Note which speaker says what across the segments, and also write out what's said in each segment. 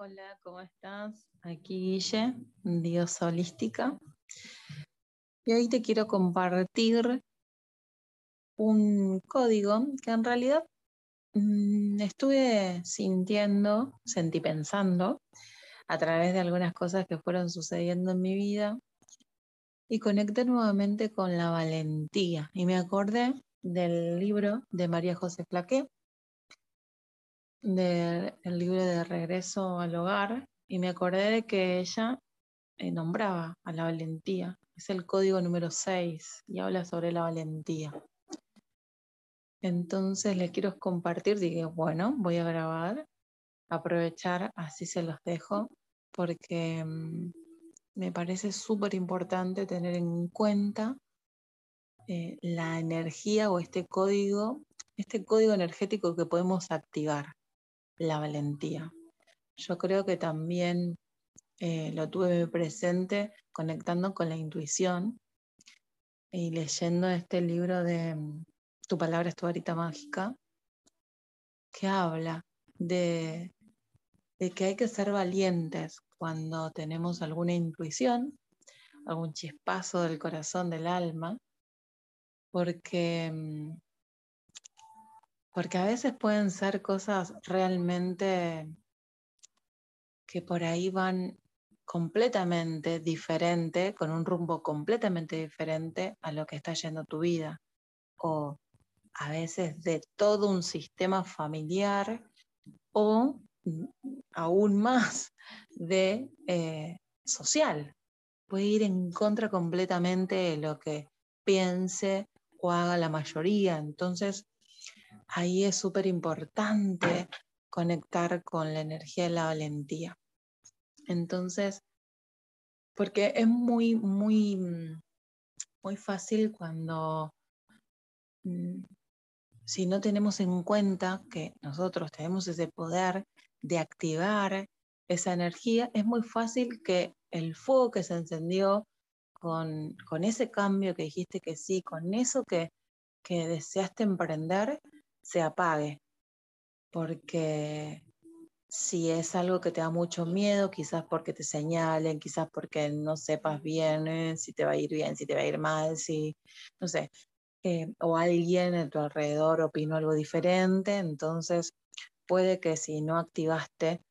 Speaker 1: Hola, ¿cómo estás? Aquí Guille, Dios Holística. Y hoy te quiero compartir un código que en realidad mm, estuve sintiendo, sentí pensando a través de algunas cosas que fueron sucediendo en mi vida y conecté nuevamente con la valentía y me acordé del libro de María José Flaqué del libro de Regreso al Hogar y me acordé de que ella eh, nombraba a la valentía. Es el código número 6 y habla sobre la valentía. Entonces le quiero compartir, dije, bueno, voy a grabar, aprovechar, así se los dejo, porque mm, me parece súper importante tener en cuenta eh, la energía o este código, este código energético que podemos activar la valentía. Yo creo que también eh, lo tuve presente conectando con la intuición y leyendo este libro de mm, Tu palabra es tu varita mágica, que habla de, de que hay que ser valientes cuando tenemos alguna intuición, algún chispazo del corazón, del alma, porque mm, porque a veces pueden ser cosas realmente que por ahí van completamente diferente, con un rumbo completamente diferente a lo que está yendo tu vida. O a veces de todo un sistema familiar o aún más de eh, social. Puede ir en contra completamente de lo que piense o haga la mayoría. Entonces, ahí es súper importante conectar con la energía de la valentía. Entonces, porque es muy, muy, muy fácil cuando, mm, si no tenemos en cuenta que nosotros tenemos ese poder de activar esa energía, es muy fácil que el fuego que se encendió con, con ese cambio que dijiste que sí, con eso que, que deseaste emprender, se apague, porque si es algo que te da mucho miedo, quizás porque te señalen, quizás porque no sepas bien eh, si te va a ir bien, si te va a ir mal, si, no sé, eh, o alguien a tu alrededor opinó algo diferente, entonces puede que si no activaste,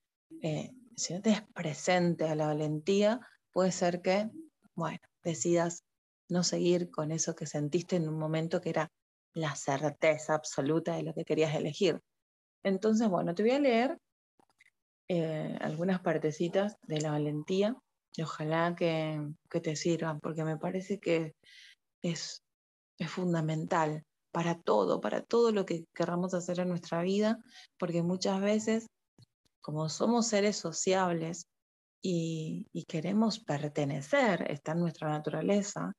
Speaker 1: eh, si no te es presente a la valentía, puede ser que, bueno, decidas no seguir con eso que sentiste en un momento que era la certeza absoluta de lo que querías elegir. Entonces, bueno, te voy a leer eh, algunas partecitas de la valentía y ojalá que, te sirvan, porque me parece que es, es fundamental para todo, para todo lo que querramos hacer en nuestra vida, porque muchas veces, como somos seres sociables y, y queremos pertenecer, está en nuestra naturaleza,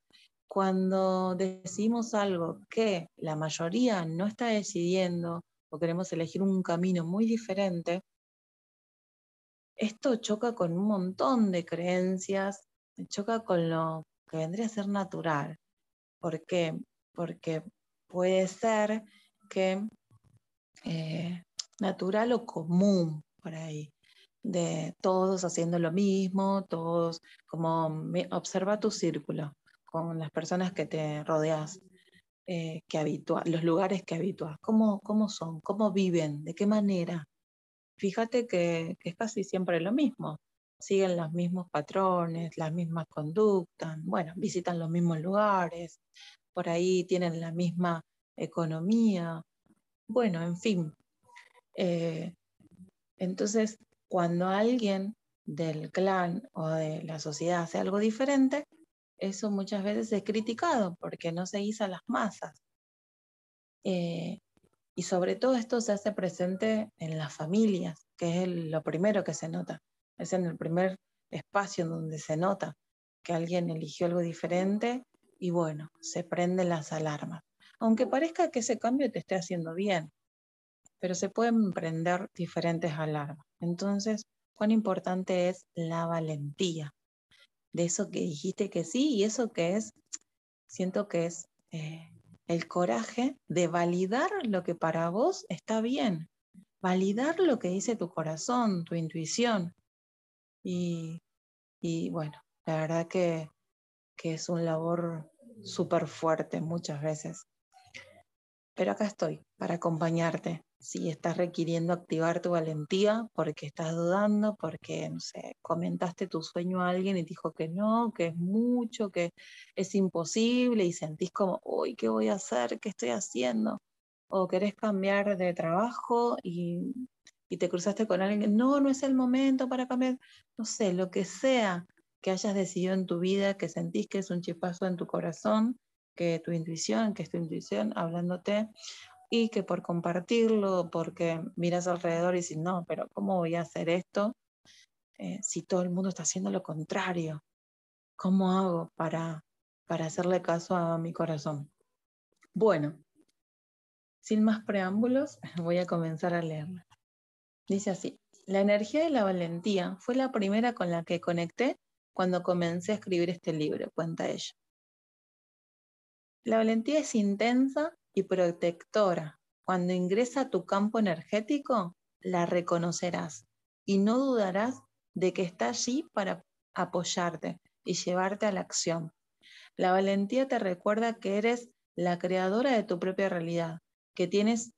Speaker 1: cuando decimos algo que la mayoría no está decidiendo o queremos elegir un camino muy diferente, esto choca con un montón de creencias, choca con lo que vendría a ser natural. ¿Por qué? Porque puede ser que eh, natural o común por ahí, de todos haciendo lo mismo, todos como observa tu círculo con las personas que te rodeas, eh, que habitúas, los lugares que habitúas, ¿cómo, cómo son, cómo viven, de qué manera. Fíjate que, es casi siempre lo mismo, siguen los mismos patrones, las mismas conductas, bueno, visitan los mismos lugares, por ahí tienen la misma economía, bueno, en fin. Eh, entonces, cuando alguien del clan o de la sociedad hace algo diferente, eso muchas veces es criticado porque no se a las masas. Eh, y sobre todo esto se hace presente en las familias, que es lo primero que se nota. Es en el primer espacio donde se nota que alguien eligió algo diferente y bueno, se prenden las alarmas. Aunque parezca que ese cambio te esté haciendo bien, pero se pueden prender diferentes alarmas. Entonces, cuán importante es la valentía de eso que dijiste que sí y eso que es, siento que es eh, el coraje de validar lo que para vos está bien, validar lo que dice tu corazón, tu intuición, Y, bueno, la verdad que, que es un labor súper fuerte muchas veces. Pero acá estoy para acompañarte. Si estás requiriendo activar tu valentía porque estás dudando, porque, no sé, comentaste tu sueño a alguien y dijo que no, que es mucho, que es imposible y sentís como, uy, ¿qué voy a hacer? ¿Qué estoy haciendo? O querés cambiar de trabajo y, y te cruzaste con alguien, no, no es el momento para cambiar, no sé, lo que sea que hayas decidido en tu vida, que sentís que es un chispazo en tu corazón, que tu intuición, que es tu intuición hablándote, y que por compartirlo, porque miras alrededor y dices, no, pero ¿cómo voy a hacer esto eh, si todo el mundo está haciendo lo contrario? ¿Cómo hago para, para hacerle caso a mi corazón? Bueno, sin más preámbulos, voy a comenzar a leerla. Dice así, la energía de la valentía fue la primera con la que conecté cuando comencé a escribir este libro, cuenta ella. La valentía es intensa y protectora. Cuando ingresa a tu campo energético, la reconocerás y no dudarás de que está allí para apoyarte y llevarte a la acción. La valentía te recuerda que eres la creadora de tu propia realidad, que tienes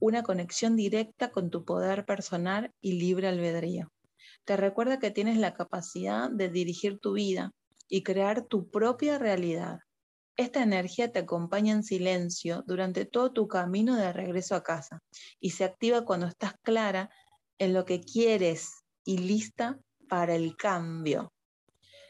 Speaker 1: una conexión directa con tu poder personal y libre albedrío. Te recuerda que tienes la capacidad de dirigir tu vida y crear tu propia realidad. Esta energía te acompaña en silencio durante todo tu camino de regreso a casa y se activa cuando estás clara en lo que quieres y lista para el cambio.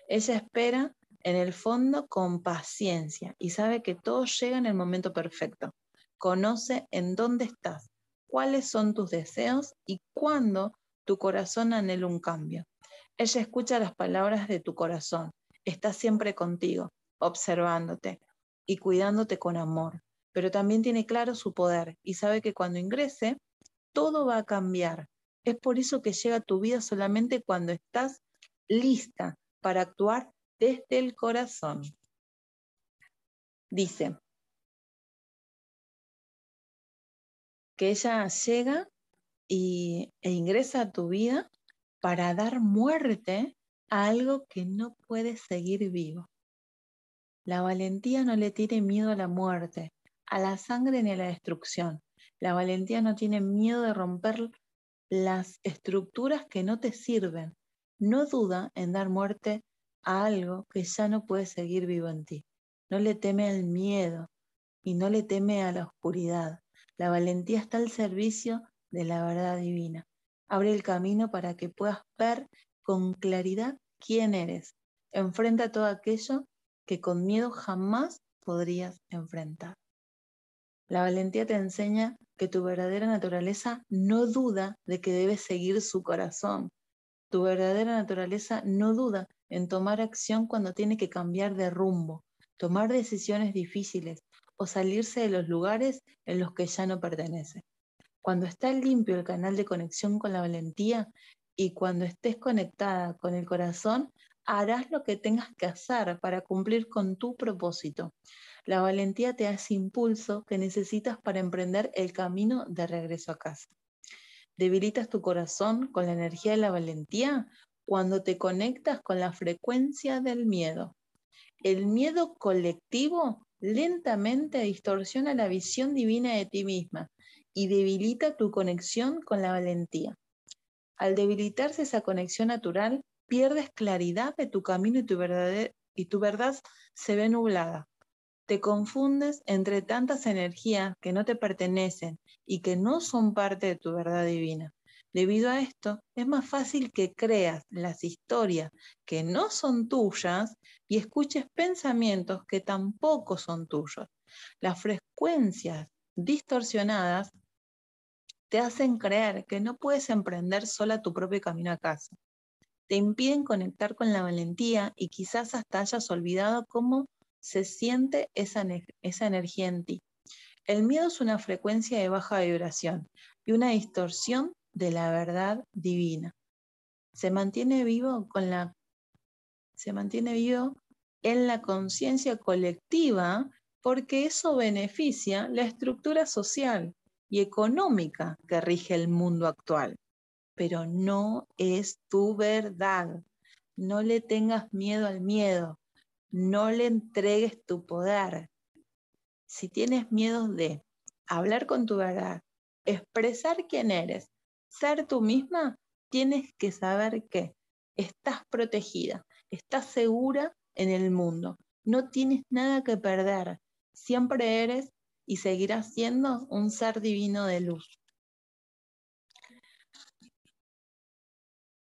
Speaker 1: Ella espera en el fondo con paciencia y sabe que todo llega en el momento perfecto. Conoce en dónde estás, cuáles son tus deseos y cuándo tu corazón anhela un cambio. Ella escucha las palabras de tu corazón, está siempre contigo, observándote y cuidándote con amor, pero también tiene claro su poder y sabe que cuando ingrese, todo va a cambiar. Es por eso que llega a tu vida solamente cuando estás lista para actuar desde el corazón. Dice que ella llega y, e ingresa a tu vida para dar muerte a algo que no puede seguir vivo. La valentía no le tiene miedo a la muerte, a la sangre ni a la destrucción. La valentía no tiene miedo de romper las estructuras que no te sirven. No duda en dar muerte a algo que ya no puede seguir vivo en ti. No le teme al miedo y no le teme a la oscuridad. La valentía está al servicio de la verdad divina. Abre el camino para que puedas ver con claridad quién eres. Enfrenta todo aquello que con miedo jamás podrías enfrentar. La valentía te enseña que tu verdadera naturaleza no duda de que debes seguir su corazón. Tu verdadera naturaleza no duda en tomar acción cuando tiene que cambiar de rumbo, tomar decisiones difíciles o salirse de los lugares en los que ya no pertenece. Cuando está limpio el canal de conexión con la valentía y cuando estés conectada con el corazón, harás lo que tengas que hacer para cumplir con tu propósito. La valentía te hace impulso que necesitas para emprender el camino de regreso a casa. Debilitas tu corazón con la energía de la valentía cuando te conectas con la frecuencia del miedo. El miedo colectivo lentamente distorsiona la visión divina de ti misma y debilita tu conexión con la valentía. Al debilitarse esa conexión natural, pierdes claridad de tu camino y tu, verdad, y tu verdad se ve nublada. Te confundes entre tantas energías que no te pertenecen y que no son parte de tu verdad divina. Debido a esto, es más fácil que creas las historias que no son tuyas y escuches pensamientos que tampoco son tuyos. Las frecuencias distorsionadas te hacen creer que no puedes emprender sola tu propio camino a casa. Te impiden conectar con la valentía y quizás hasta hayas olvidado cómo se siente esa, esa energía en ti. El miedo es una frecuencia de baja vibración y una distorsión de la verdad divina. Se mantiene vivo con la se mantiene vivo en la conciencia colectiva porque eso beneficia la estructura social y económica que rige el mundo actual. Pero no es tu verdad. No le tengas miedo al miedo, no le entregues tu poder. Si tienes miedo de hablar con tu verdad, expresar quién eres, ser tú misma, tienes que saber que estás protegida, estás segura en el mundo, no tienes nada que perder, siempre eres y seguirás siendo un ser divino de luz.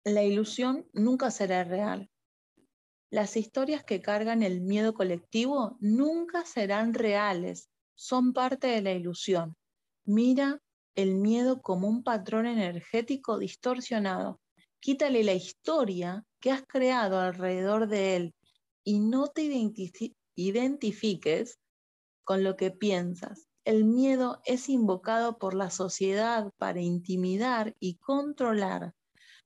Speaker 1: La ilusión nunca será real. Las historias que cargan el miedo colectivo nunca serán reales, son parte de la ilusión. Mira el miedo como un patrón energético distorsionado. Quítale la historia que has creado alrededor de él y no te identifiques con lo que piensas. El miedo es invocado por la sociedad para intimidar y controlar.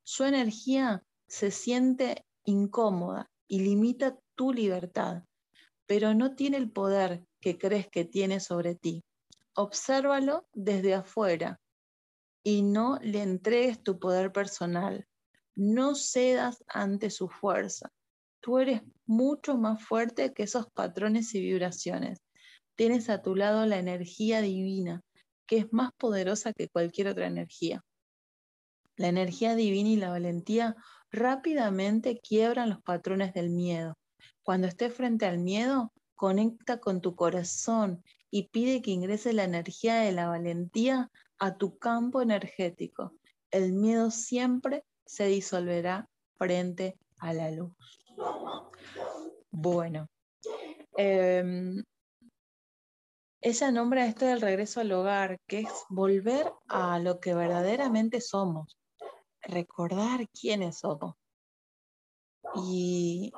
Speaker 1: Su energía se siente incómoda y limita tu libertad, pero no tiene el poder que crees que tiene sobre ti. Obsérvalo desde afuera y no le entregues tu poder personal. No cedas ante su fuerza. Tú eres mucho más fuerte que esos patrones y vibraciones. Tienes a tu lado la energía divina, que es más poderosa que cualquier otra energía. La energía divina y la valentía rápidamente quiebran los patrones del miedo. Cuando estés frente al miedo, conecta con tu corazón y pide que ingrese la energía de la valentía a tu campo energético. El miedo siempre se disolverá frente a la luz. Bueno, em, ella nombra esto del regreso al hogar, que es volver a lo que verdaderamente somos, recordar quiénes somos. Y,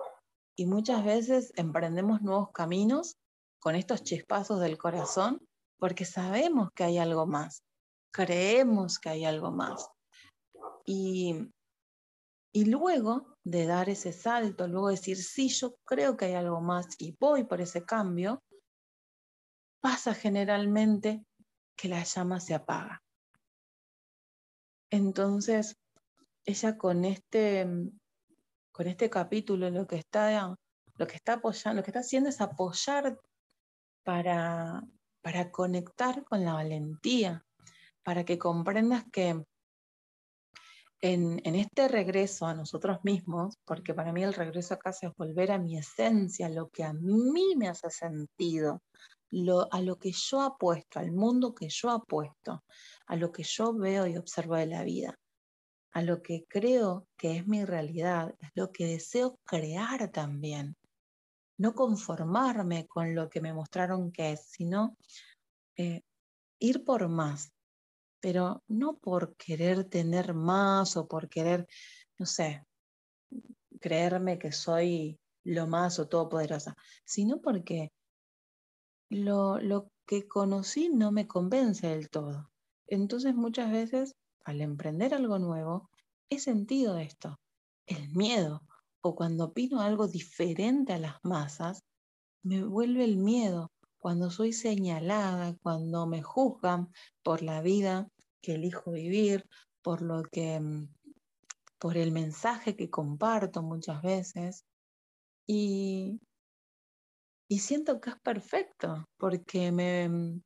Speaker 1: y muchas veces emprendemos nuevos caminos con estos chispazos del corazón porque sabemos que hay algo más, creemos que hay algo más. Y, y luego de dar ese salto, luego decir, sí, yo creo que hay algo más y voy por ese cambio, pasa generalmente que la llama se apaga. Entonces, ella con este, con este capítulo lo que está, lo que está apoyando, lo que está haciendo es apoyar para, para conectar con la valentía, para que comprendas que en, en, este regreso a nosotros mismos, porque para mí el regreso a casa es volver a mi esencia, lo que a mí me hace sentido, lo, a lo que yo apuesto, al mundo que yo apuesto, a lo que yo veo y observo de la vida, a lo que creo que es mi realidad, es lo que deseo crear también. No conformarme con lo que me mostraron que es, sino eh, ir por más, pero no por querer tener más o por querer, no sé, creerme que soy lo más o todopoderosa, sino porque lo, lo que conocí no me convence del todo. Entonces muchas veces al emprender algo nuevo he sentido esto, el miedo, o cuando opino algo diferente a las masas, me vuelve el miedo, cuando soy señalada, cuando me juzgan por la vida que elijo vivir, por lo que mm, por el mensaje que comparto muchas veces. Y, y siento que es perfecto porque me mm,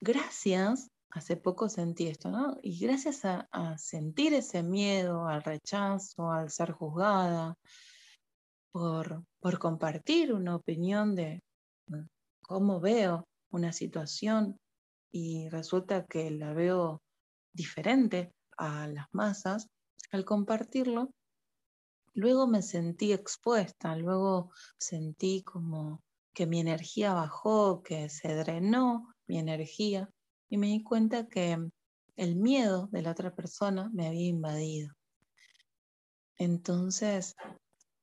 Speaker 1: gracias hace poco sentí esto, ¿no? Y gracias a, sentir ese miedo al rechazo, al ser juzgada, por, por compartir una opinión de, cómo veo una situación y resulta que la veo diferente a las masas, al compartirlo, luego me sentí expuesta, luego sentí como que mi energía bajó, que se drenó mi energía y me di cuenta que el miedo de la otra persona me había invadido. Entonces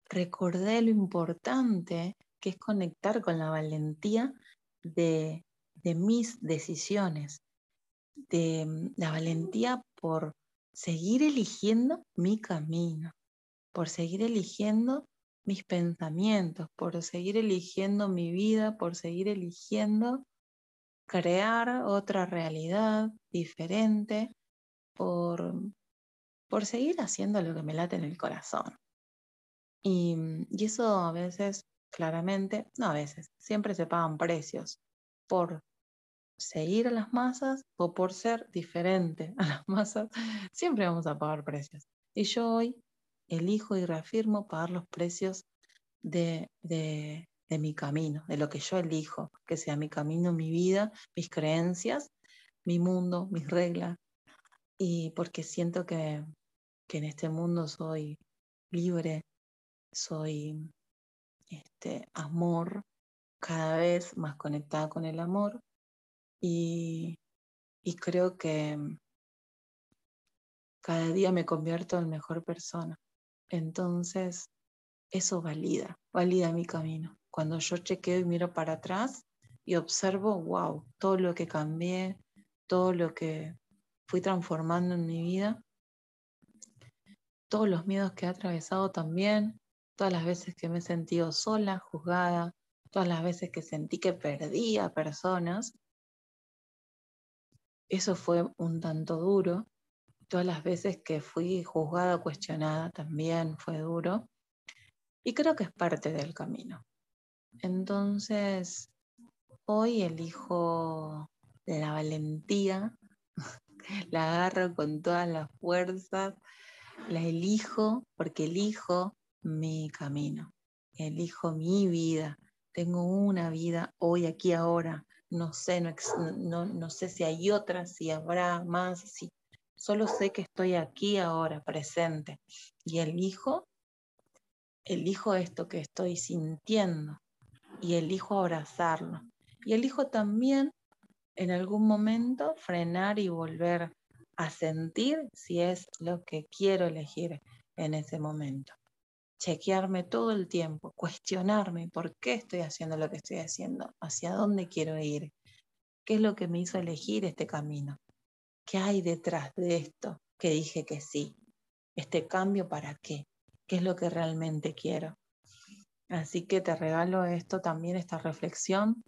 Speaker 1: recordé lo importante que es conectar con la valentía de, mis decisiones, de mm, la valentía por seguir eligiendo mi camino, por seguir eligiendo mis pensamientos, por seguir eligiendo mi vida, por seguir eligiendo crear otra realidad diferente por, por seguir haciendo lo que me late en el corazón. Y, y eso a veces, claramente, no a veces, siempre se pagan precios por seguir a las masas o por ser diferente a las masas, siempre vamos a pagar precios. Y yo hoy elijo y reafirmo pagar los precios de, de, de, mi camino, de lo que yo elijo, que sea mi camino, mi vida, mis creencias, mi mundo, mis reglas. Y porque siento que, que en este mundo soy libre, soy este, amor, cada vez más conectada con el amor y, creo que cada día me convierto en mejor persona. Entonces, eso valida, valida mi camino. Cuando yo chequeo y miro para atrás y observo, wow, todo lo que cambié, todo lo que fui transformando en mi vida, todos los miedos que he atravesado también, todas las veces que me he sentido sola, juzgada, todas las veces que sentí que perdía personas, eso fue un tanto duro. Todas las veces que fui juzgada, cuestionada, también fue duro. Y creo que es parte del camino. Entonces, hoy elijo la valentía, la agarro con todas las fuerzas, la elijo porque elijo mi camino, elijo mi vida. Tengo una vida hoy, aquí, ahora no sé, no, no, sé si hay otras, si habrá más, si solo sé que estoy aquí ahora, presente, y elijo, elijo esto que estoy sintiendo y elijo abrazarlo. Y elijo también en algún momento frenar y volver a sentir si es lo que quiero elegir en ese momento chequearme todo el tiempo, cuestionarme por qué estoy haciendo lo que estoy haciendo, hacia dónde quiero ir, qué es lo que me hizo elegir este camino, qué hay detrás de esto que dije que sí, este cambio para qué, qué es lo que realmente quiero. Así que te regalo esto también, esta reflexión.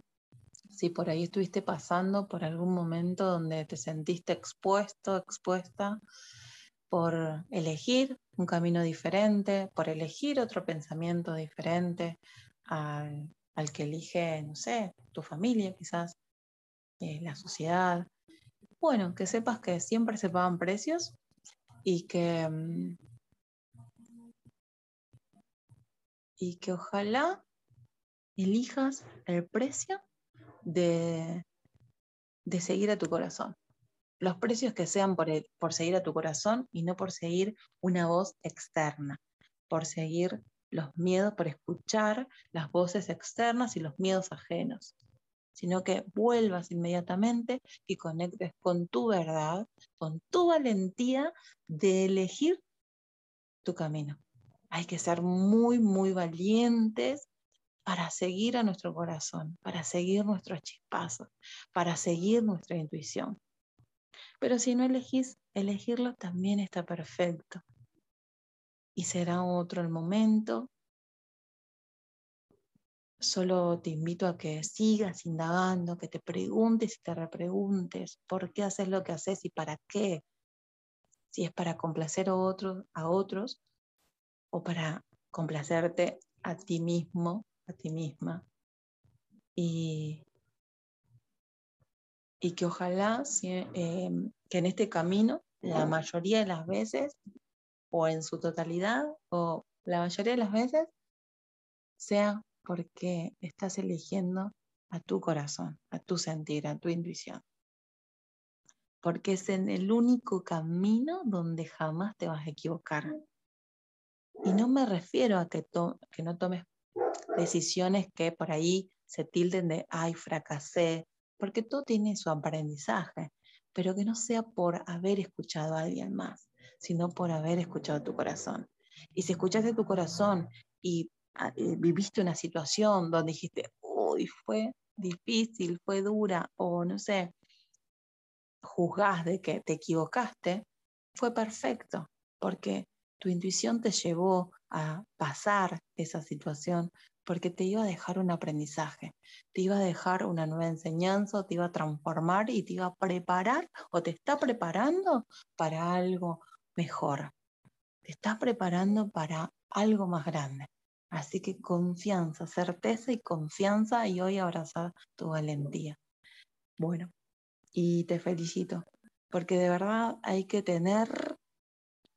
Speaker 1: Si por ahí estuviste pasando por algún momento donde te sentiste expuesto, expuesta, por elegir un camino diferente, por elegir otro pensamiento diferente al, que elige, no sé, tu familia quizás, eh, la sociedad. Bueno, que sepas que siempre se pagan precios y que, mm, y que ojalá elijas el precio de, de seguir a tu corazón los precios que sean por, por seguir a tu corazón y no por seguir una voz externa, por seguir los miedos, por escuchar las voces externas y los miedos ajenos, sino que vuelvas inmediatamente y conectes con tu verdad, con tu valentía de elegir tu camino. Hay que ser muy, muy valientes para seguir a nuestro corazón, para seguir nuestros chispazos, para seguir nuestra intuición. Pero si no elegís, elegirlo también está perfecto. Y será otro el momento. Solo te invito a que sigas indagando, que te preguntes y te repreguntes por qué haces lo que haces y para qué. Si es para complacer a otros, a otros o para complacerte a ti mismo, a ti misma. Y y que ojalá em, que en este camino, la mayoría de las veces, o en su totalidad, o la mayoría de las veces, sea porque estás eligiendo a tu corazón, a tu sentir, a tu intuición. Porque es en el único camino donde jamás te vas a equivocar. Y no me refiero a que, que no tomes decisiones que por ahí se tilden de, ay, fracasé, porque todo tiene su aprendizaje, pero que no sea por haber escuchado a alguien más, sino por haber escuchado tu corazón. Y si escuchaste tu corazón y ah, viviste una situación donde dijiste, uy, fue difícil, fue dura, o no sé, juzgás de que te equivocaste, fue perfecto, porque tu intuición te llevó a pasar esa situación porque te iba a dejar un aprendizaje, te iba a dejar una nueva enseñanza, te iba a transformar y te iba a preparar o te está preparando para algo mejor. Te está preparando para algo más grande. Así que confianza, certeza y confianza y hoy abrazar tu valentía. Bueno, y te felicito, porque de verdad hay que tener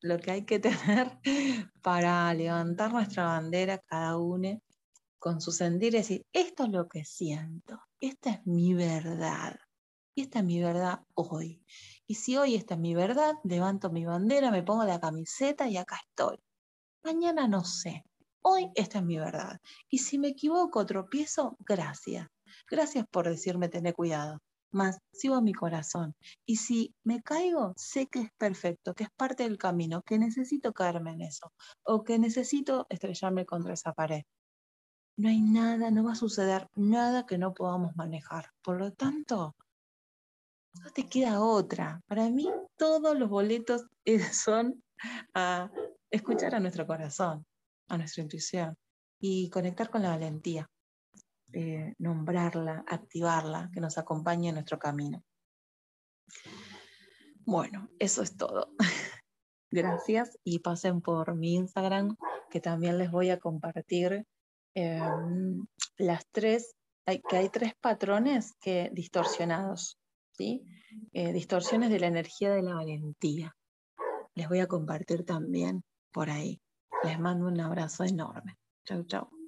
Speaker 1: lo que hay que tener para levantar nuestra bandera cada uno con su sentir y decir, esto es lo que siento, esta es mi verdad, y esta es mi verdad hoy. Y si hoy esta es mi verdad, levanto mi bandera, me pongo la camiseta y acá estoy. Mañana no sé, hoy esta es mi verdad. Y si me equivoco, tropiezo, gracias. Gracias por decirme tener cuidado más sigo a mi corazón. Y si me caigo, sé que es perfecto, que es parte del camino, que necesito caerme en eso, o que necesito estrellarme contra esa pared. No hay nada, no va a suceder nada que no podamos manejar. Por lo tanto, no te queda otra. Para mí, todos los boletos son a escuchar a nuestro corazón, a nuestra intuición y conectar con la valentía. Eh, nombrarla, activarla, que nos acompañe en nuestro camino. Bueno, eso es todo. Gracias y pasen por mi Instagram, que también les voy a compartir em, las tres, que hay tres patrones que distorsionados, ¿sí? Eh, distorsiones de la energía de la valentía. Les voy a compartir también por ahí. Les mando un abrazo enorme. Chau, chau.